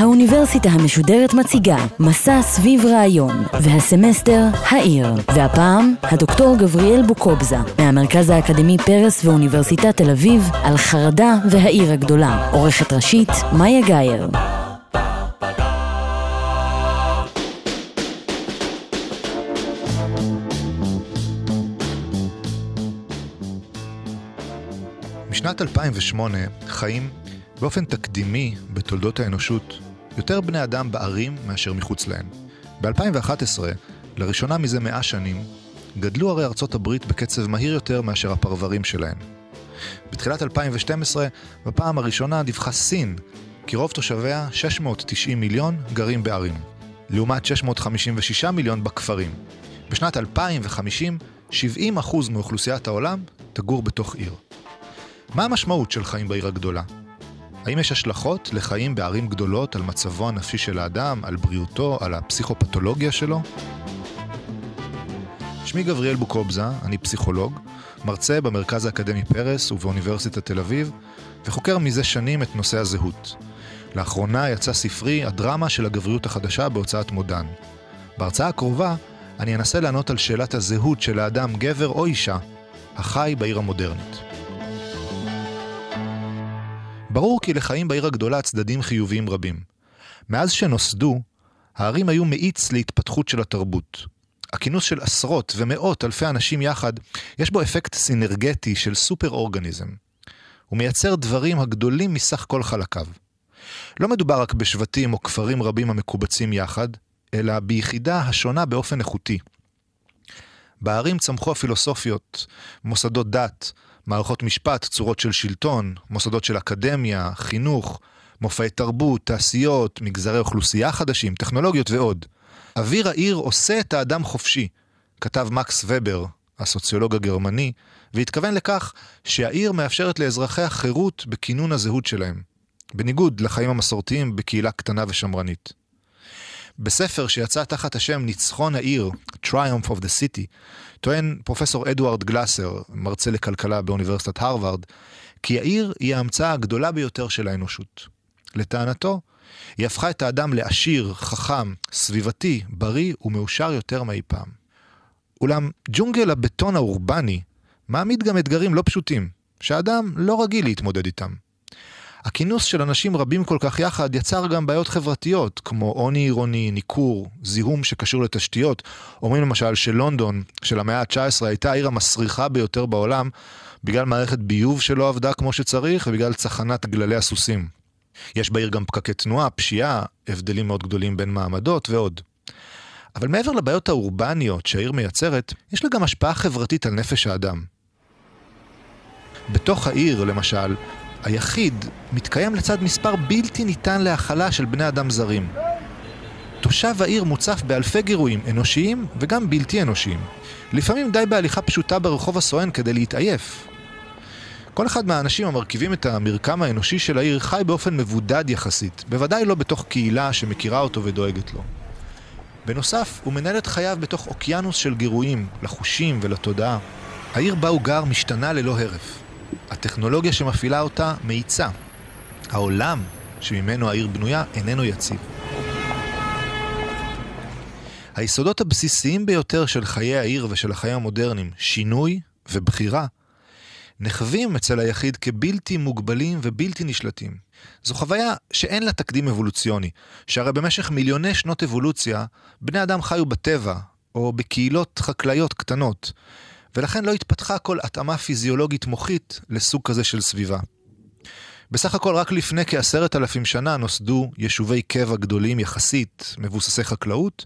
האוניברסיטה המשודרת מציגה מסע סביב רעיון, והסמסטר העיר, והפעם הדוקטור גבריאל בוקובזה, מהמרכז האקדמי פרס ואוניברסיטת תל אביב, על חרדה והעיר הגדולה, עורכת ראשית מאיה גאייר. בשנת 2008 חיים באופן תקדימי בתולדות האנושות יותר בני אדם בערים מאשר מחוץ להן. ב-2011, לראשונה מזה מאה שנים, גדלו ערי ארצות הברית בקצב מהיר יותר מאשר הפרברים שלהן. בתחילת 2012, בפעם הראשונה דיווחה סין, כי רוב תושביה, 690 מיליון, גרים בערים, לעומת 656 מיליון בכפרים. בשנת 2050, 70% מאוכלוסיית העולם תגור בתוך עיר. מה המשמעות של חיים בעיר הגדולה? האם יש השלכות לחיים בערים גדולות על מצבו הנפשי של האדם, על בריאותו, על הפסיכופתולוגיה שלו? שמי גבריאל בוקובזה, אני פסיכולוג, מרצה במרכז האקדמי פרס ובאוניברסיטת תל אביב, וחוקר מזה שנים את נושא הזהות. לאחרונה יצא ספרי "הדרמה של הגבריות החדשה" בהוצאת מודן. בהרצאה הקרובה אני אנסה לענות על שאלת הזהות של האדם, גבר או אישה, החי בעיר המודרנית. ברור כי לחיים בעיר הגדולה צדדים חיוביים רבים. מאז שנוסדו, הערים היו מאיץ להתפתחות של התרבות. הכינוס של עשרות ומאות אלפי אנשים יחד, יש בו אפקט סינרגטי של סופר אורגניזם. הוא מייצר דברים הגדולים מסך כל חלקיו. לא מדובר רק בשבטים או כפרים רבים המקובצים יחד, אלא ביחידה השונה באופן איכותי. בערים צמחו הפילוסופיות, מוסדות דת, מערכות משפט, צורות של שלטון, מוסדות של אקדמיה, חינוך, מופעי תרבות, תעשיות, מגזרי אוכלוסייה חדשים, טכנולוגיות ועוד. אוויר העיר עושה את האדם חופשי, כתב מקס ובר, הסוציולוג הגרמני, והתכוון לכך שהעיר מאפשרת לאזרחיה חירות בכינון הזהות שלהם, בניגוד לחיים המסורתיים בקהילה קטנה ושמרנית. בספר שיצא תחת השם ניצחון העיר, Triumph of the City, טוען פרופסור אדוארד גלאסר, מרצה לכלכלה באוניברסיטת הרווארד, כי העיר היא ההמצאה הגדולה ביותר של האנושות. לטענתו, היא הפכה את האדם לעשיר, חכם, סביבתי, בריא ומאושר יותר מאי פעם. אולם ג'ונגל הבטון האורבני מעמיד גם אתגרים לא פשוטים, שהאדם לא רגיל להתמודד איתם. הכינוס של אנשים רבים כל כך יחד יצר גם בעיות חברתיות, כמו עוני עירוני, ניכור, זיהום שקשור לתשתיות. אומרים למשל שלונדון של המאה ה-19 הייתה העיר המסריחה ביותר בעולם, בגלל מערכת ביוב שלא עבדה כמו שצריך, ובגלל צחנת גללי הסוסים. יש בעיר גם פקקי תנועה, פשיעה, הבדלים מאוד גדולים בין מעמדות ועוד. אבל מעבר לבעיות האורבניות שהעיר מייצרת, יש לה גם השפעה חברתית על נפש האדם. בתוך העיר, למשל, היחיד מתקיים לצד מספר בלתי ניתן להכלה של בני אדם זרים. תושב העיר מוצף באלפי גירויים, אנושיים וגם בלתי אנושיים. לפעמים די בהליכה פשוטה ברחוב הסואן כדי להתעייף. כל אחד מהאנשים המרכיבים את המרקם האנושי של העיר חי באופן מבודד יחסית, בוודאי לא בתוך קהילה שמכירה אותו ודואגת לו. בנוסף, הוא מנהל את חייו בתוך אוקיינוס של גירויים, לחושים ולתודעה. העיר בה הוא גר משתנה ללא הרף. הטכנולוגיה שמפעילה אותה מאיצה. העולם שממנו העיר בנויה איננו יציב. היסודות הבסיסיים ביותר של חיי העיר ושל החיים המודרניים, שינוי ובחירה, נחווים אצל היחיד כבלתי מוגבלים ובלתי נשלטים. זו חוויה שאין לה תקדים אבולוציוני, שהרי במשך מיליוני שנות אבולוציה, בני אדם חיו בטבע, או בקהילות חקלאיות קטנות, ולכן לא התפתחה כל התאמה פיזיולוגית מוחית לסוג כזה של סביבה. בסך הכל רק לפני כעשרת אלפים שנה נוסדו יישובי קבע גדולים יחסית, מבוססי חקלאות,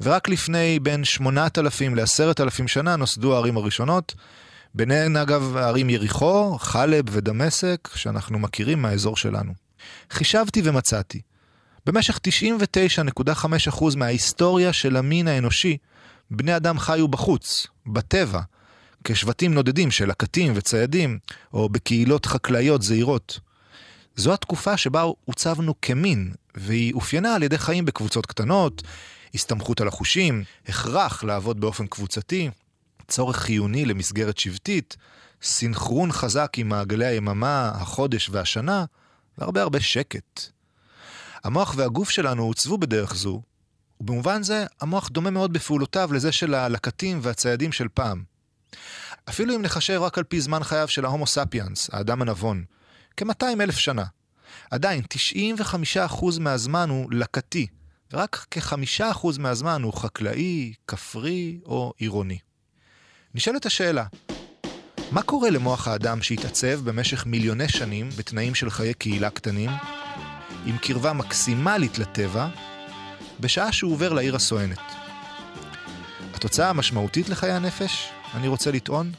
ורק לפני בין שמונת אלפים לעשרת אלפים שנה נוסדו הערים הראשונות, ביניהן אגב הערים יריחו, חלב ודמשק, שאנחנו מכירים מהאזור שלנו. חישבתי ומצאתי. במשך 99.5% מההיסטוריה של המין האנושי, בני אדם חיו בחוץ, בטבע, כשבטים נודדים של לקטים וציידים, או בקהילות חקלאיות זעירות. זו התקופה שבה עוצבנו כמין, והיא אופיינה על ידי חיים בקבוצות קטנות, הסתמכות על החושים, הכרח לעבוד באופן קבוצתי, צורך חיוני למסגרת שבטית, סינכרון חזק עם מעגלי היממה, החודש והשנה, והרבה הרבה שקט. המוח והגוף שלנו עוצבו בדרך זו, ובמובן זה המוח דומה מאוד בפעולותיו לזה של הלקטים והציידים של פעם. אפילו אם נחשב רק על פי זמן חייו של ההומו ספיאנס, האדם הנבון, כ-200 אלף שנה. עדיין, 95% מהזמן הוא לקטי, ורק כ-5% מהזמן הוא חקלאי, כפרי או עירוני. נשאלת השאלה, מה קורה למוח האדם שהתעצב במשך מיליוני שנים בתנאים של חיי קהילה קטנים, עם קרבה מקסימלית לטבע, בשעה שהוא עובר לעיר הסואנת? התוצאה המשמעותית לחיי הנפש, אני רוצה לטעון,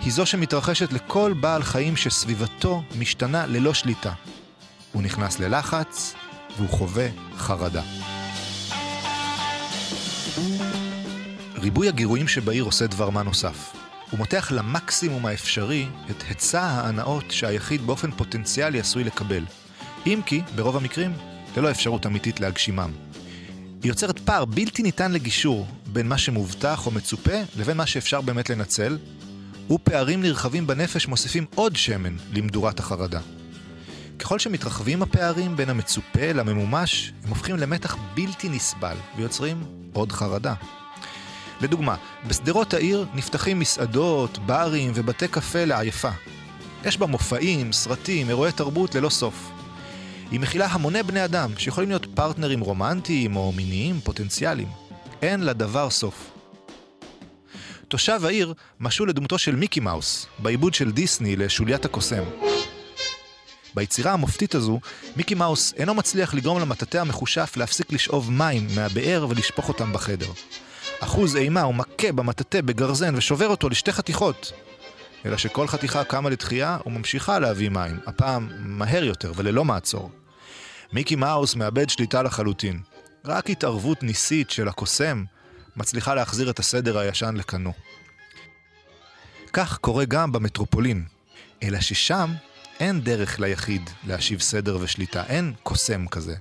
היא זו שמתרחשת לכל בעל חיים שסביבתו משתנה ללא שליטה. הוא נכנס ללחץ והוא חווה חרדה. ריבוי הגירויים שבעיר עושה דבר מה נוסף. הוא מותח למקסימום האפשרי את היצע ההנאות שהיחיד באופן פוטנציאלי עשוי לקבל. אם כי, ברוב המקרים, ללא אפשרות אמיתית להגשימם. היא יוצרת פער בלתי ניתן לגישור בין מה שמובטח או מצופה לבין מה שאפשר באמת לנצל, ופערים נרחבים בנפש מוסיפים עוד שמן למדורת החרדה. ככל שמתרחבים הפערים בין המצופה לממומש, הם הופכים למתח בלתי נסבל ויוצרים עוד חרדה. לדוגמה, בשדרות העיר נפתחים מסעדות, ברים ובתי קפה לעייפה. יש בה מופעים, סרטים, אירועי תרבות ללא סוף. היא מכילה המוני בני אדם שיכולים להיות פרטנרים רומנטיים או מיניים פוטנציאליים. אין לדבר סוף. תושב העיר משול לדמותו של מיקי מאוס, בעיבוד של דיסני לשוליית הקוסם. ביצירה המופתית הזו, מיקי מאוס אינו מצליח לגרום למטאטא המחושף להפסיק לשאוב מים מהבאר ולשפוך אותם בחדר. אחוז אימה הוא מכה במטאטא בגרזן ושובר אותו לשתי חתיכות. אלא שכל חתיכה קמה לתחייה וממשיכה להביא מים, הפעם מהר יותר וללא מעצור. מיקי מאוס מאבד שליטה לחלוטין. רק התערבות ניסית של הקוסם מצליחה להחזיר את הסדר הישן לכנו. כך קורה גם במטרופולין, אלא ששם אין דרך ליחיד להשיב סדר ושליטה, אין קוסם כזה.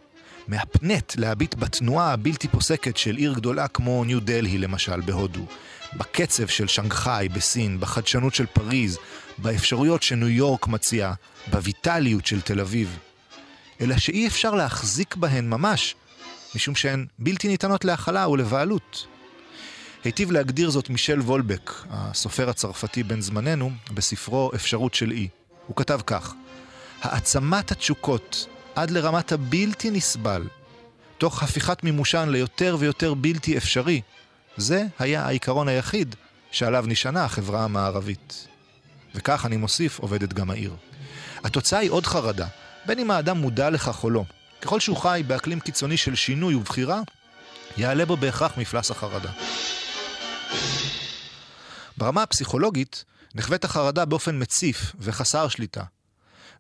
מהפנט להביט בתנועה הבלתי פוסקת של עיר גדולה כמו ניו דלהי למשל, בהודו, בקצב של שנגחאי בסין, בחדשנות של פריז, באפשרויות שניו יורק מציעה, בויטליות של תל אביב. אלא שאי אפשר להחזיק בהן ממש, משום שהן בלתי ניתנות להכלה ולבעלות. היטיב להגדיר זאת מישל וולבק, הסופר הצרפתי בן זמננו, בספרו אפשרות של אי. הוא כתב כך: העצמת התשוקות עד לרמת הבלתי נסבל, תוך הפיכת מימושן ליותר ויותר בלתי אפשרי, זה היה העיקרון היחיד שעליו נשענה החברה המערבית. וכך, אני מוסיף, עובדת גם העיר. התוצאה היא עוד חרדה, בין אם האדם מודע לכך או לא. ככל שהוא חי באקלים קיצוני של שינוי ובחירה, יעלה בו בהכרח מפלס החרדה. ברמה הפסיכולוגית, נחווית החרדה באופן מציף וחסר שליטה,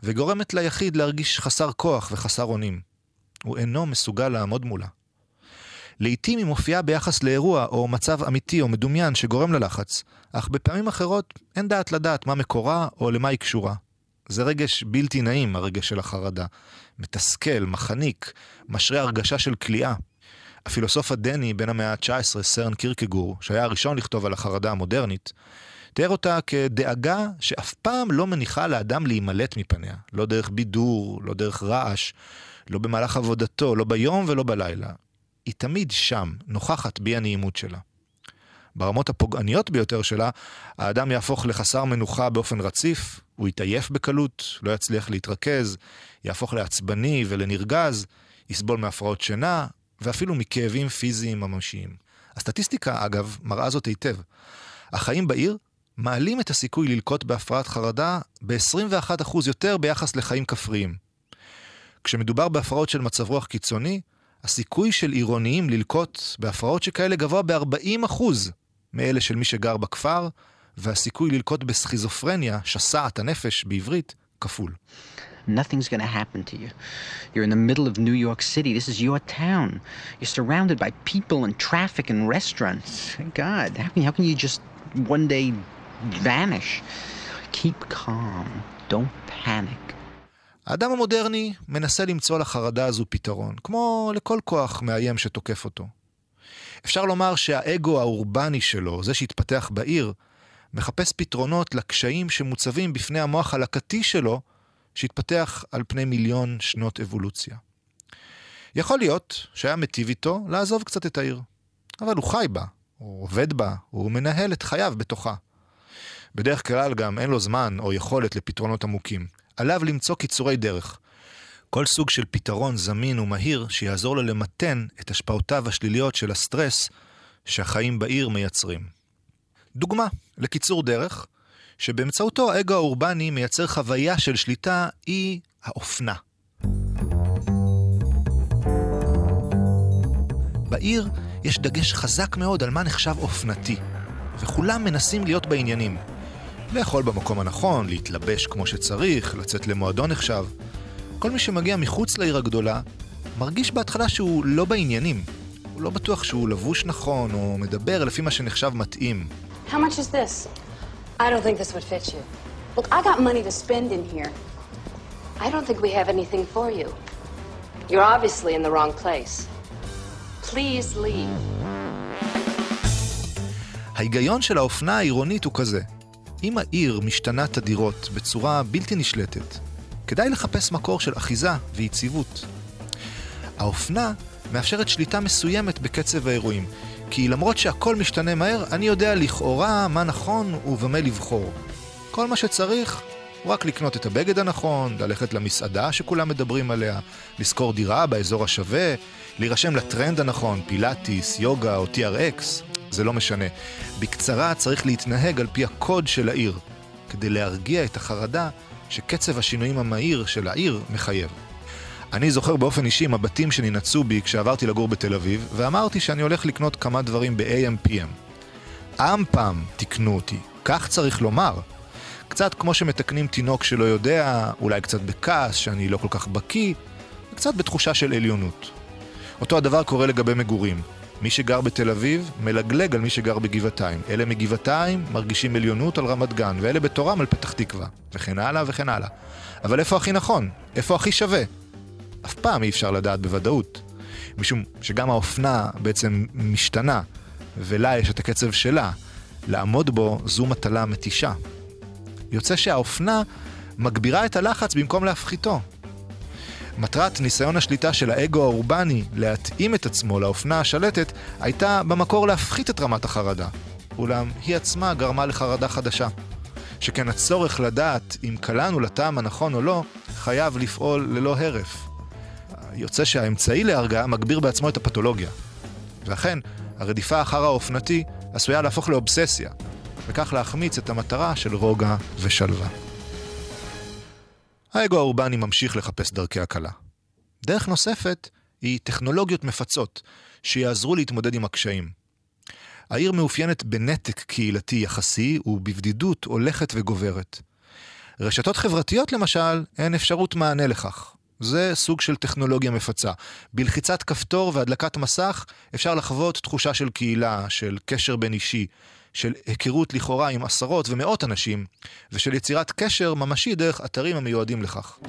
וגורמת ליחיד להרגיש חסר כוח וחסר אונים. הוא אינו מסוגל לעמוד מולה. לעתים היא מופיעה ביחס לאירוע או מצב אמיתי או מדומיין שגורם ללחץ, אך בפעמים אחרות אין דעת לדעת מה מקורה או למה היא קשורה. זה רגש בלתי נעים, הרגש של החרדה. מתסכל, מחניק, משרה הרגשה של כליאה. הפילוסוף הדני בן המאה ה-19, סרן קירקגור, שהיה הראשון לכתוב על החרדה המודרנית, תיאר אותה כדאגה שאף פעם לא מניחה לאדם להימלט מפניה. לא דרך בידור, לא דרך רעש, לא במהלך עבודתו, לא ביום ולא בלילה. היא תמיד שם, נוכחת בי הנעימות שלה. ברמות הפוגעניות ביותר שלה, האדם יהפוך לחסר מנוחה באופן רציף, הוא יתעייף בקלות, לא יצליח להתרכז, יהפוך לעצבני ולנרגז, יסבול מהפרעות שינה, ואפילו מכאבים פיזיים ממשיים. הסטטיסטיקה, אגב, מראה זאת היטב. החיים בעיר מעלים את הסיכוי ללקוט בהפרעת חרדה ב-21% יותר ביחס לחיים כפריים. כשמדובר בהפרעות של מצב רוח קיצוני, הסיכוי של עירוניים ללקוט בהפרעות שכאלה גבוה ב-40% מאלה של מי שגר בכפר, והסיכוי ללקוט בסכיזופרניה, שסעת הנפש בעברית, כפול. Nothing's going to happen to you. You're in the middle of New York City. This is your town. You're surrounded by people and traffic and restaurants. God, how can, how can you just one day vanish. Keep calm. Don't panic. האדם המודרני מנסה למצוא לחרדה הזו פתרון, כמו לכל כוח מאיים שתוקף אותו. אפשר לומר שהאגו האורבני שלו, זה שהתפתח בעיר, מחפש פתרונות לקשיים שמוצבים בפני המוח הלקתי שלו, שהתפתח על פני מיליון שנות אבולוציה. יכול להיות שהיה מטיב איתו לעזוב קצת את העיר, אבל הוא חי בה, הוא עובד בה, הוא מנהל את חייו בתוכה. בדרך כלל גם אין לו זמן או יכולת לפתרונות עמוקים. עליו למצוא קיצורי דרך. כל סוג של פתרון זמין ומהיר שיעזור לו למתן את השפעותיו השליליות של הסטרס שהחיים בעיר מייצרים. דוגמה לקיצור דרך, שבאמצעותו האגו האורבני מייצר חוויה של שליטה, היא האופנה. בעיר יש דגש חזק מאוד על מה נחשב אופנתי, וכולם מנסים להיות בעניינים. לאכול במקום הנכון, להתלבש כמו שצריך, לצאת למועדון נחשב. כל מי שמגיע מחוץ לעיר הגדולה, מרגיש בהתחלה שהוא לא בעניינים. הוא לא בטוח שהוא לבוש נכון, או מדבר לפי מה שנחשב מתאים. How much is this? I don't think this would fit you. Look, I got money to spend in here. I don't think we have anything for you. You're obviously in the wrong place. Please leave. ההיגיון של האופנה העירונית הוא כזה: אם העיר משתנה תדירות בצורה בלתי נשלטת, כדאי לחפש מקור של אחיזה ויציבות. האופנה מאפשרת שליטה מסוימת בקצב האירועים, כי למרות שהכל משתנה מהר, אני יודע לכאורה מה נכון ובמה לבחור. כל מה שצריך הוא רק לקנות את הבגד הנכון, ללכת למסעדה שכולם מדברים עליה, לשכור דירה באזור השווה, להירשם לטרנד הנכון, פילאטיס, יוגה או TRX, זה לא משנה. בקצרה צריך להתנהג על פי הקוד של העיר, כדי להרגיע את החרדה שקצב השינויים המהיר של העיר מחייב. אני זוכר באופן אישי מבטים שננעצו בי כשעברתי לגור בתל אביב, ואמרתי שאני הולך לקנות כמה דברים ב-AM/PM. אמפם תיקנו אותי, כך צריך לומר. קצת כמו שמתקנים תינוק שלא יודע, אולי קצת בכעס שאני לא כל כך בקיא, וקצת בתחושה של עליונות. אותו הדבר קורה לגבי מגורים. מי שגר בתל אביב, מלגלג על מי שגר בגבעתיים. אלה מגבעתיים מרגישים עליונות על רמת גן, ואלה בתורם על פתח תקווה, וכן הלאה וכן הלאה. אבל איפה הכי נכון? איפה הכי שווה? אף פעם אי אפשר לדעת בוודאות. משום שגם האופנה בעצם משתנה, ולה יש את הקצב שלה. לעמוד בו זו מטלה מתישה. יוצא שהאופנה מגבירה את הלחץ במקום להפחיתו. מטרת ניסיון השליטה של האגו האורבני להתאים את עצמו לאופנה השלטת הייתה במקור להפחית את רמת החרדה. אולם היא עצמה גרמה לחרדה חדשה. שכן הצורך לדעת אם קלענו לטעם הנכון או לא, חייב לפעול ללא הרף. יוצא שהאמצעי להרגעה מגביר בעצמו את הפתולוגיה. ואכן, הרדיפה אחר האופנתי עשויה להפוך לאובססיה, וכך להחמיץ את המטרה של רוגע ושלווה. האגו האורבני ממשיך לחפש דרכי הקלה. דרך נוספת היא טכנולוגיות מפצות, שיעזרו להתמודד עם הקשיים. העיר מאופיינת בנתק קהילתי יחסי ובבדידות הולכת וגוברת. רשתות חברתיות למשל הן אפשרות מענה לכך. זה סוג של טכנולוגיה מפצה. בלחיצת כפתור והדלקת מסך אפשר לחוות תחושה של קהילה, של קשר בין אישי, של היכרות לכאורה עם עשרות ומאות אנשים, ושל יצירת קשר ממשי דרך אתרים המיועדים לכך.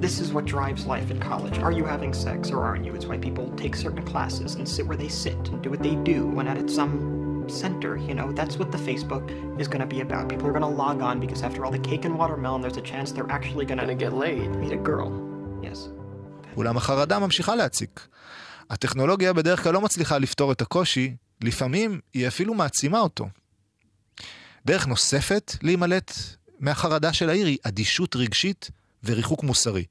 This is what drives life in college. Are you having sex or aren't you? It's why people take certain classes and sit where they sit and do what they do when at some center, you know, that's what the Facebook is going to be about. People are going to log on because after all the cake and watermelon, there's a chance they're actually going to get laid. Meet a girl. Yes. אולם החרדה ממשיכה להציק. הטכנולוגיה בדרך כלל לא מצליחה לפתור את הקושי, לפעמים היא אפילו מעצימה אותו. דרך נוספת להימלט מהחרדה של העיר היא אדישות רגשית וריחוק מוסרי.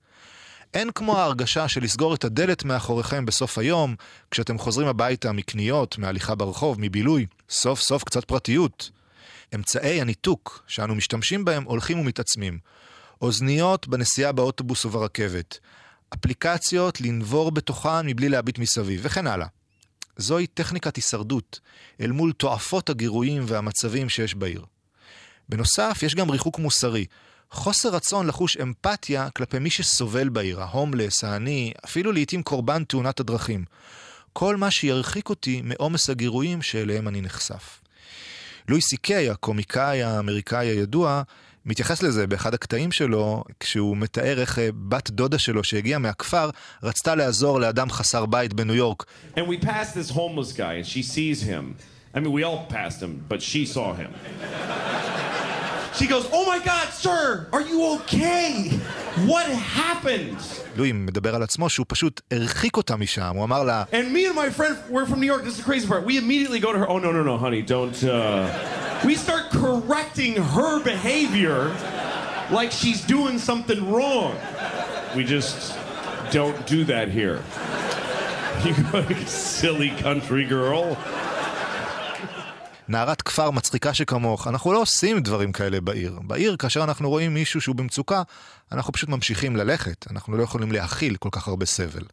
אין כמו ההרגשה של לסגור את הדלת מאחוריכם בסוף היום, כשאתם חוזרים הביתה מקניות, מהליכה ברחוב, מבילוי, סוף סוף קצת פרטיות. אמצעי הניתוק שאנו משתמשים בהם הולכים ומתעצמים. אוזניות בנסיעה באוטובוס וברכבת. אפליקציות לנבור בתוכן מבלי להביט מסביב, וכן הלאה. זוהי טכניקת הישרדות, אל מול תועפות הגירויים והמצבים שיש בעיר. בנוסף, יש גם ריחוק מוסרי. חוסר רצון לחוש אמפתיה כלפי מי שסובל בעיר, ההומלס, העני, אפילו לעיתים קורבן תאונת הדרכים. כל מה שירחיק אותי מעומס הגירויים שאליהם אני נחשף. לואי סי קיי, הקומיקאי האמריקאי הידוע, מתייחס לזה באחד הקטעים שלו, כשהוא מתאר איך אה, בת דודה שלו שהגיעה מהכפר, רצתה לעזור לאדם חסר בית בניו יורק. And we passed this homeless guy, and she sees him. I mean, we all passed him, but she saw him. She goes, Oh my God, sir, are you okay? What happened? לואי מדבר על עצמו שהוא פשוט הרחיק אותה משם, הוא אמר לה, And me and my friend, we're from New York. This is the crazy part. We immediately go to her. Oh, no, no, no, honey, don't. Uh... We start correcting her behavior like she's doing something wrong. We just don't do that here. You silly country girl. נערת כפר מצחיקה שכמוך, אנחנו לא עושים דברים כאלה בעיר. בעיר, כאשר אנחנו רואים מישהו שהוא במצוקה, אנחנו פשוט ממשיכים ללכת, אנחנו לא יכולים להכיל כל כך הרבה סבל.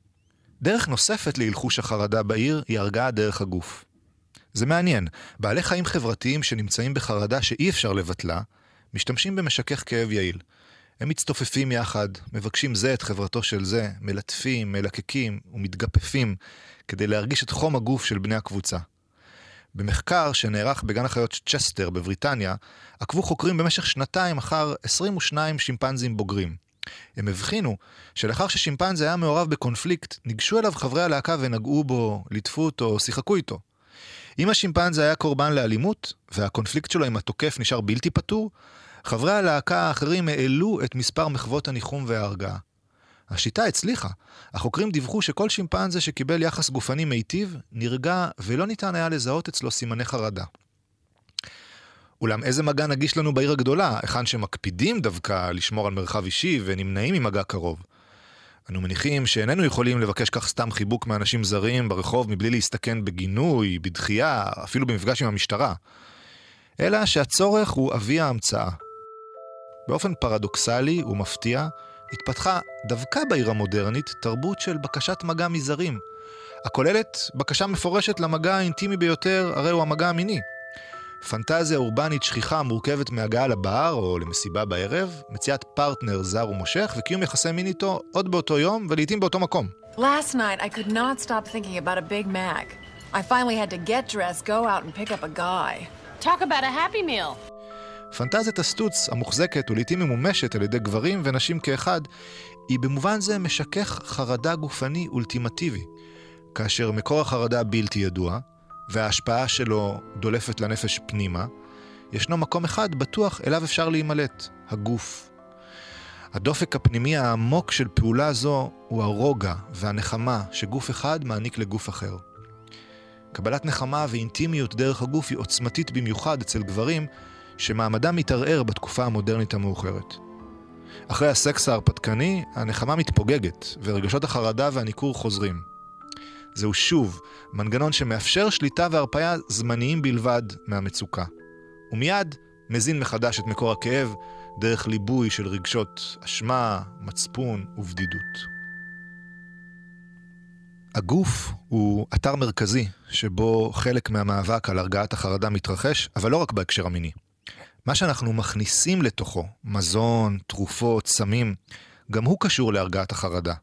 דרך נוספת להלחוש החרדה בעיר היא הרגעה דרך הגוף. זה מעניין, בעלי חיים חברתיים שנמצאים בחרדה שאי אפשר לבטלה, משתמשים במשכך כאב יעיל. הם מצטופפים יחד, מבקשים זה את חברתו של זה, מלטפים, מלקקים ומתגפפים, כדי להרגיש את חום הגוף של בני הקבוצה. במחקר שנערך בגן החיות צ'סטר בבריטניה, עקבו חוקרים במשך שנתיים אחר 22 שימפנזים בוגרים. הם הבחינו שלאחר ששימפנזה היה מעורב בקונפליקט, ניגשו אליו חברי הלהקה ונגעו בו, ליטפו אותו, שיחקו איתו. אם השימפנזה היה קורבן לאלימות, והקונפליקט שלו עם התוקף נשאר בלתי פתור, חברי הלהקה האחרים העלו את מספר מחוות הניחום וההרגעה. השיטה הצליחה. החוקרים דיווחו שכל שימפנזה שקיבל יחס גופני מיטיב, נרגע ולא ניתן היה לזהות אצלו סימני חרדה. אולם איזה מגע נגיש לנו בעיר הגדולה, היכן שמקפידים דווקא לשמור על מרחב אישי ונמנעים ממגע קרוב? אנו מניחים שאיננו יכולים לבקש כך סתם חיבוק מאנשים זרים ברחוב מבלי להסתכן בגינוי, בדחייה, אפילו במפגש עם המשטרה. אלא שהצורך הוא אבי ההמצאה. באופן פרדוקסלי ומפתיע, התפתחה דווקא בעיר המודרנית תרבות של בקשת מגע מזרים, הכוללת בקשה מפורשת למגע האינטימי ביותר, הרי הוא המגע המיני. פנטזיה אורבנית שכיחה מורכבת מהגעה לבר או למסיבה בערב, מציאת פרטנר זר ומושך וקיום יחסי מין איתו עוד באותו יום ולעיתים באותו מקום. Last night, I could not stop thinking about a Big Mac. I finally had to get dressed, go out, and pick up a guy. Talk about a happy meal. פנטזיית הסטוץ, המוחזקת ולעיתים ממומשת על ידי גברים ונשים כאחד, היא במובן זה משכך חרדה גופני אולטימטיבי, כאשר מקור החרדה בלתי ידוע, וההשפעה שלו דולפת לנפש פנימה, ישנו מקום אחד בטוח אליו אפשר להימלט, הגוף. הדופק הפנימי העמוק של פעולה זו הוא הרוגע והנחמה שגוף אחד מעניק לגוף אחר. קבלת נחמה ואינטימיות דרך הגוף היא עוצמתית במיוחד אצל גברים שמעמדם מתערער בתקופה המודרנית המאוחרת. אחרי הסקס ההרפתקני, הנחמה מתפוגגת, ורגשות החרדה והניכור חוזרים. זהו שוב מנגנון שמאפשר שליטה והרפאיה זמניים בלבד מהמצוקה. ומיד מזין מחדש את מקור הכאב דרך ליבוי של רגשות אשמה, מצפון ובדידות. הגוף הוא אתר מרכזי שבו חלק מהמאבק על הרגעת החרדה מתרחש, אבל לא רק בהקשר המיני. מה שאנחנו מכניסים לתוכו, מזון, תרופות, סמים, גם הוא קשור להרגעת החרדה.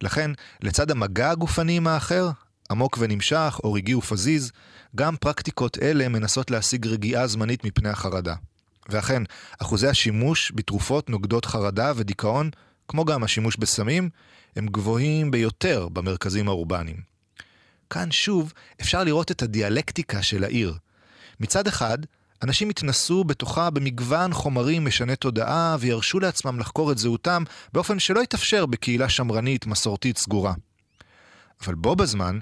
לכן, לצד המגע הגופני עם האחר, עמוק ונמשך או רגעי ופזיז, גם פרקטיקות אלה מנסות להשיג רגיעה זמנית מפני החרדה. ואכן, אחוזי השימוש בתרופות נוגדות חרדה ודיכאון, כמו גם השימוש בסמים, הם גבוהים ביותר במרכזים האורבניים. כאן שוב אפשר לראות את הדיאלקטיקה של העיר. מצד אחד, אנשים התנסו בתוכה במגוון חומרים משני תודעה וירשו לעצמם לחקור את זהותם באופן שלא התאפשר בקהילה שמרנית, מסורתית, סגורה. אבל בו בזמן,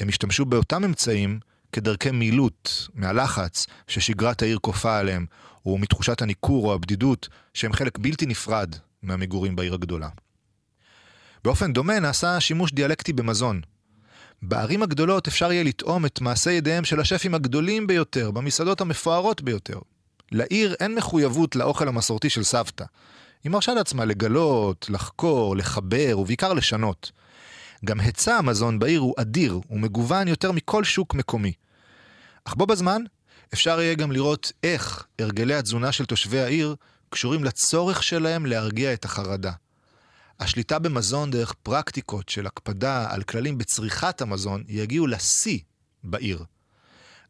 הם השתמשו באותם אמצעים כדרכי מילוט מהלחץ ששגרת העיר כופה עליהם, או מתחושת הניכור או הבדידות, שהם חלק בלתי נפרד מהמגורים בעיר הגדולה. באופן דומה נעשה שימוש דיאלקטי במזון. בערים הגדולות אפשר יהיה לטעום את מעשי ידיהם של השפים הגדולים ביותר, במסעדות המפוארות ביותר. לעיר אין מחויבות לאוכל המסורתי של סבתא. היא מרשה לעצמה לגלות, לחקור, לחבר ובעיקר לשנות. גם היצע המזון בעיר הוא אדיר ומגוון יותר מכל שוק מקומי. אך בו בזמן, אפשר יהיה גם לראות איך הרגלי התזונה של תושבי העיר קשורים לצורך שלהם להרגיע את החרדה. השליטה במזון דרך פרקטיקות של הקפדה על כללים בצריכת המזון יגיעו לשיא בעיר.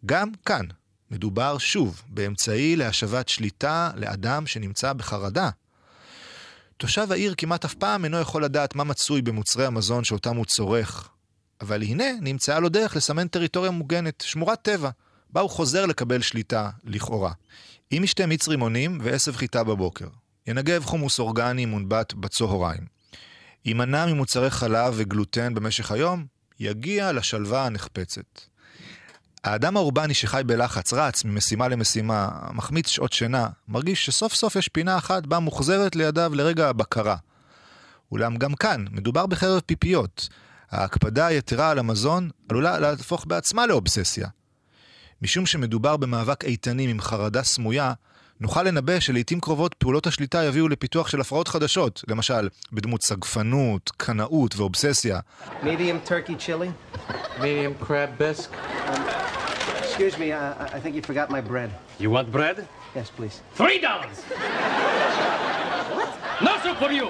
גם כאן מדובר שוב באמצעי להשבת שליטה לאדם שנמצא בחרדה. תושב העיר כמעט אף פעם אינו יכול לדעת מה מצוי במוצרי המזון שאותם הוא צורך, אבל הנה נמצאה לו דרך לסמן טריטוריה מוגנת, שמורת טבע, בה הוא חוזר לקבל שליטה, לכאורה. אם ישתה מיץ רימונים ועשב חיטה בבוקר, ינגב חומוס אורגני מונבט בצהריים, יימנע ממוצרי חלב וגלוטן במשך היום, יגיע לשלווה הנחפצת. האדם האורבני שחי בלחץ, רץ ממשימה למשימה, מחמיץ שעות שינה, מרגיש שסוף סוף יש פינה אחת בה מוחזרת לידיו לרגע הבקרה. אולם גם כאן, מדובר בחרב פיפיות. ההקפדה היתרה על המזון עלולה להפוך בעצמה לאובססיה. משום שמדובר במאבק איתנים עם חרדה סמויה, נוכל לנבא שלעיתים קרובות פעולות השליטה יביאו לפיתוח של הפרעות חדשות, למשל בדמות סגפנות, קנאות ואובססיה. Medium turkey chili. Medium crab bisque. Excuse me, uh, I think you forgot my bread. You want bread? Yes, please. Three dollars! No soup for you!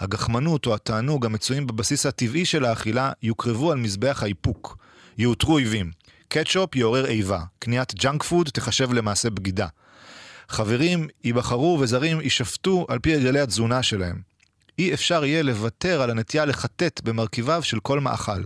הגחמנות או התענוג המצויים בבסיס הטבעי של האכילה יוקרבו על מזבח האיפוק. יאותרו אויבים. קטשופ יעורר איבה. קניית junk food תחשב למעשה בגידה. חברים ייבחרו וזרים יישפטו על פי הרגלי התזונה שלהם. אי אפשר יהיה לוותר על הנטייה לחטט במרכיביו של כל מאכל.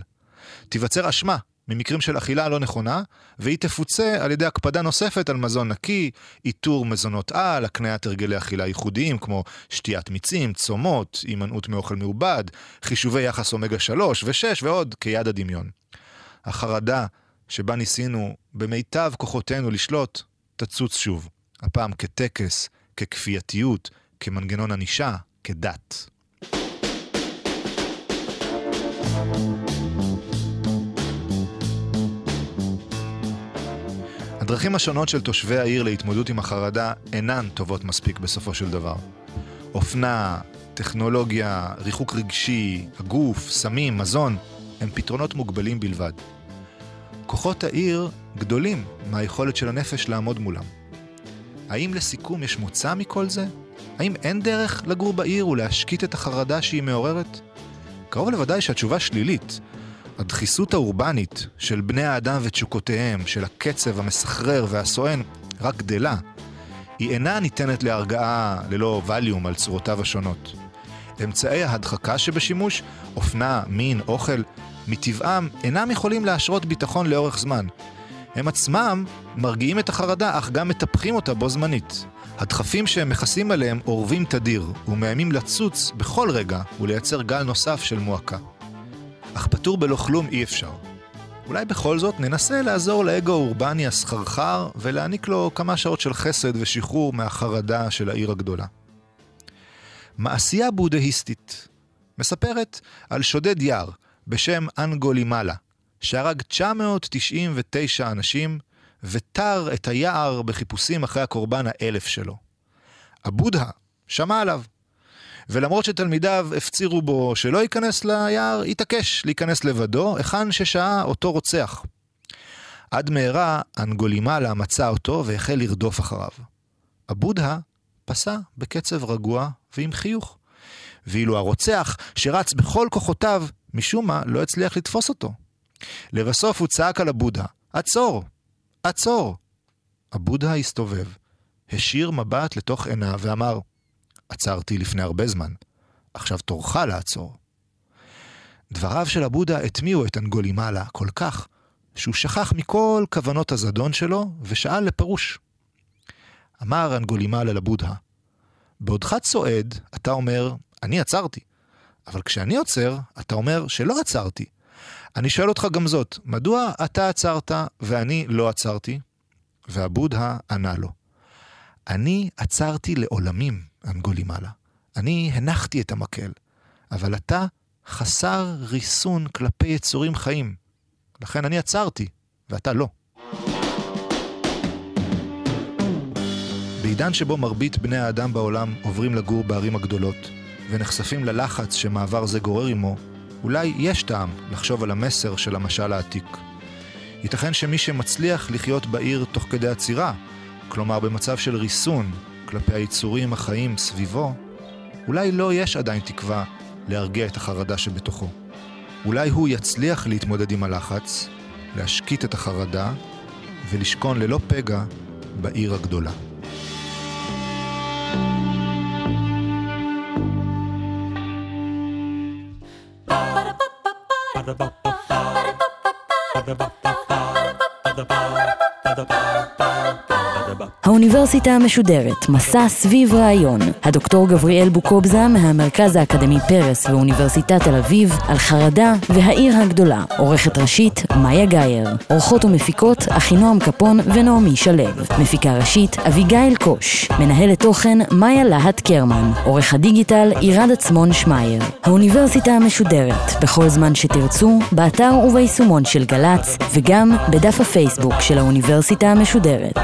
תיווצר אשמה ממקרים של אכילה לא נכונה, והיא תפוצה על ידי הקפדה נוספת על מזון נקי, איתור מזונות על, הקניית הרגלי אכילה ייחודיים כמו שתיית מיצים, צומות, הימנעות מאוכל מעובד, חישובי יחס אומגה 3 ו-6 ועוד כיד הדמיון. החרדה שבה ניסינו במיטב כוחותינו לשלוט, תצוץ שוב. הפעם כטקס, ככפייתיות, כמנגנון ענישה, כדת. הדרכים השונות של תושבי העיר להתמודדות עם החרדה אינן טובות מספיק בסופו של דבר. אופנה, טכנולוגיה, ריחוק רגשי, הגוף, סמים, מזון, הם פתרונות מוגבלים בלבד. כוחות העיר גדולים מהיכולת של הנפש לעמוד מולם. האם לסיכום יש מוצא מכל זה? האם אין דרך לגור בעיר ולהשקיט את החרדה שהיא מעוררת? קרוב לוודאי שהתשובה שלילית. הדחיסות האורבנית של בני האדם ותשוקותיהם, של הקצב המסחרר והסואן, רק גדלה. היא אינה ניתנת להרגעה ללא ווליום על צורותיו השונות. אמצעי ההדחקה שבשימוש, אופנה, מין, אוכל, מטבעם אינם יכולים להשרות ביטחון לאורך זמן. הם עצמם מרגיעים את החרדה, אך גם מטפחים אותה בו זמנית. הדחפים שהם מכסים עליהם אורבים תדיר, ומאיימים לצוץ בכל רגע ולייצר גל נוסף של מועקה. אך פטור בלא כלום אי אפשר. אולי בכל זאת ננסה לעזור לאגו האורבני הסחרחר ולהעניק לו כמה שעות של חסד ושחרור מהחרדה של העיר הגדולה. מעשייה בודהיסטית מספרת על שודד יער בשם אנגולימלה, שהרג 999 אנשים ותר את היער בחיפושים אחרי הקורבן האלף שלו. הבודהה שמע עליו, ולמרות שתלמידיו הפצירו בו שלא ייכנס ליער, התעקש להיכנס לבדו, היכן ששהה אותו רוצח. עד מהרה אנגולימלה מצא אותו והחל לרדוף אחריו. הבודהה פסע בקצב רגוע ועם חיוך. ואילו הרוצח, שרץ בכל כוחותיו, משום מה לא הצליח לתפוס אותו. לבסוף הוא צעק על הבודהה, עצור! עצור! הבודהה הסתובב, השאיר מבט לתוך עיניו ואמר, עצרתי לפני הרבה זמן, עכשיו תורך לעצור. דבריו של הבודה הטמיעו את אנגולימלה כל כך, שהוא שכח מכל כוונות הזדון שלו ושאל לפירוש. אמר אנגולימלה לבודה, בעודך צועד, אתה אומר, אני עצרתי. אבל כשאני עוצר, אתה אומר שלא עצרתי. אני שואל אותך גם זאת, מדוע אתה עצרת ואני לא עצרתי? והבודה ענה לו, אני עצרתי לעולמים, אנגולימלה. אני הנחתי את המקל, אבל אתה חסר ריסון כלפי יצורים חיים. לכן אני עצרתי, ואתה לא. בעידן שבו מרבית בני האדם בעולם עוברים לגור בערים הגדולות, ונחשפים ללחץ שמעבר זה גורר עמו, אולי יש טעם לחשוב על המסר של המשל העתיק. ייתכן שמי שמצליח לחיות בעיר תוך כדי עצירה, כלומר במצב של ריסון כלפי היצורים החיים סביבו, אולי לא יש עדיין תקווה להרגיע את החרדה שבתוכו. אולי הוא יצליח להתמודד עם הלחץ, להשקיט את החרדה ולשכון ללא פגע בעיר הגדולה. האוניברסיטה המשודרת, מסע סביב רעיון. הדוקטור גבריאל בוקובזה מהמרכז האקדמי פרס ואוניברסיטת תל אביב, על חרדה והעיר הגדולה. עורכת ראשית, מאיה גאייר. עורכות ומפיקות, אחינועם קפון ונעמי שלו. מפיקה ראשית, אביגיל קוש. מנהלת תוכן, מאיה להט קרמן. עורך הדיגיטל, עירד עצמון שמייר. האוניברסיטה המשודרת, בכל זמן שתרצו, באתר וביישומון של גל"צ, וגם בדף הפייסבוק של האוניברסיטה המשודרת.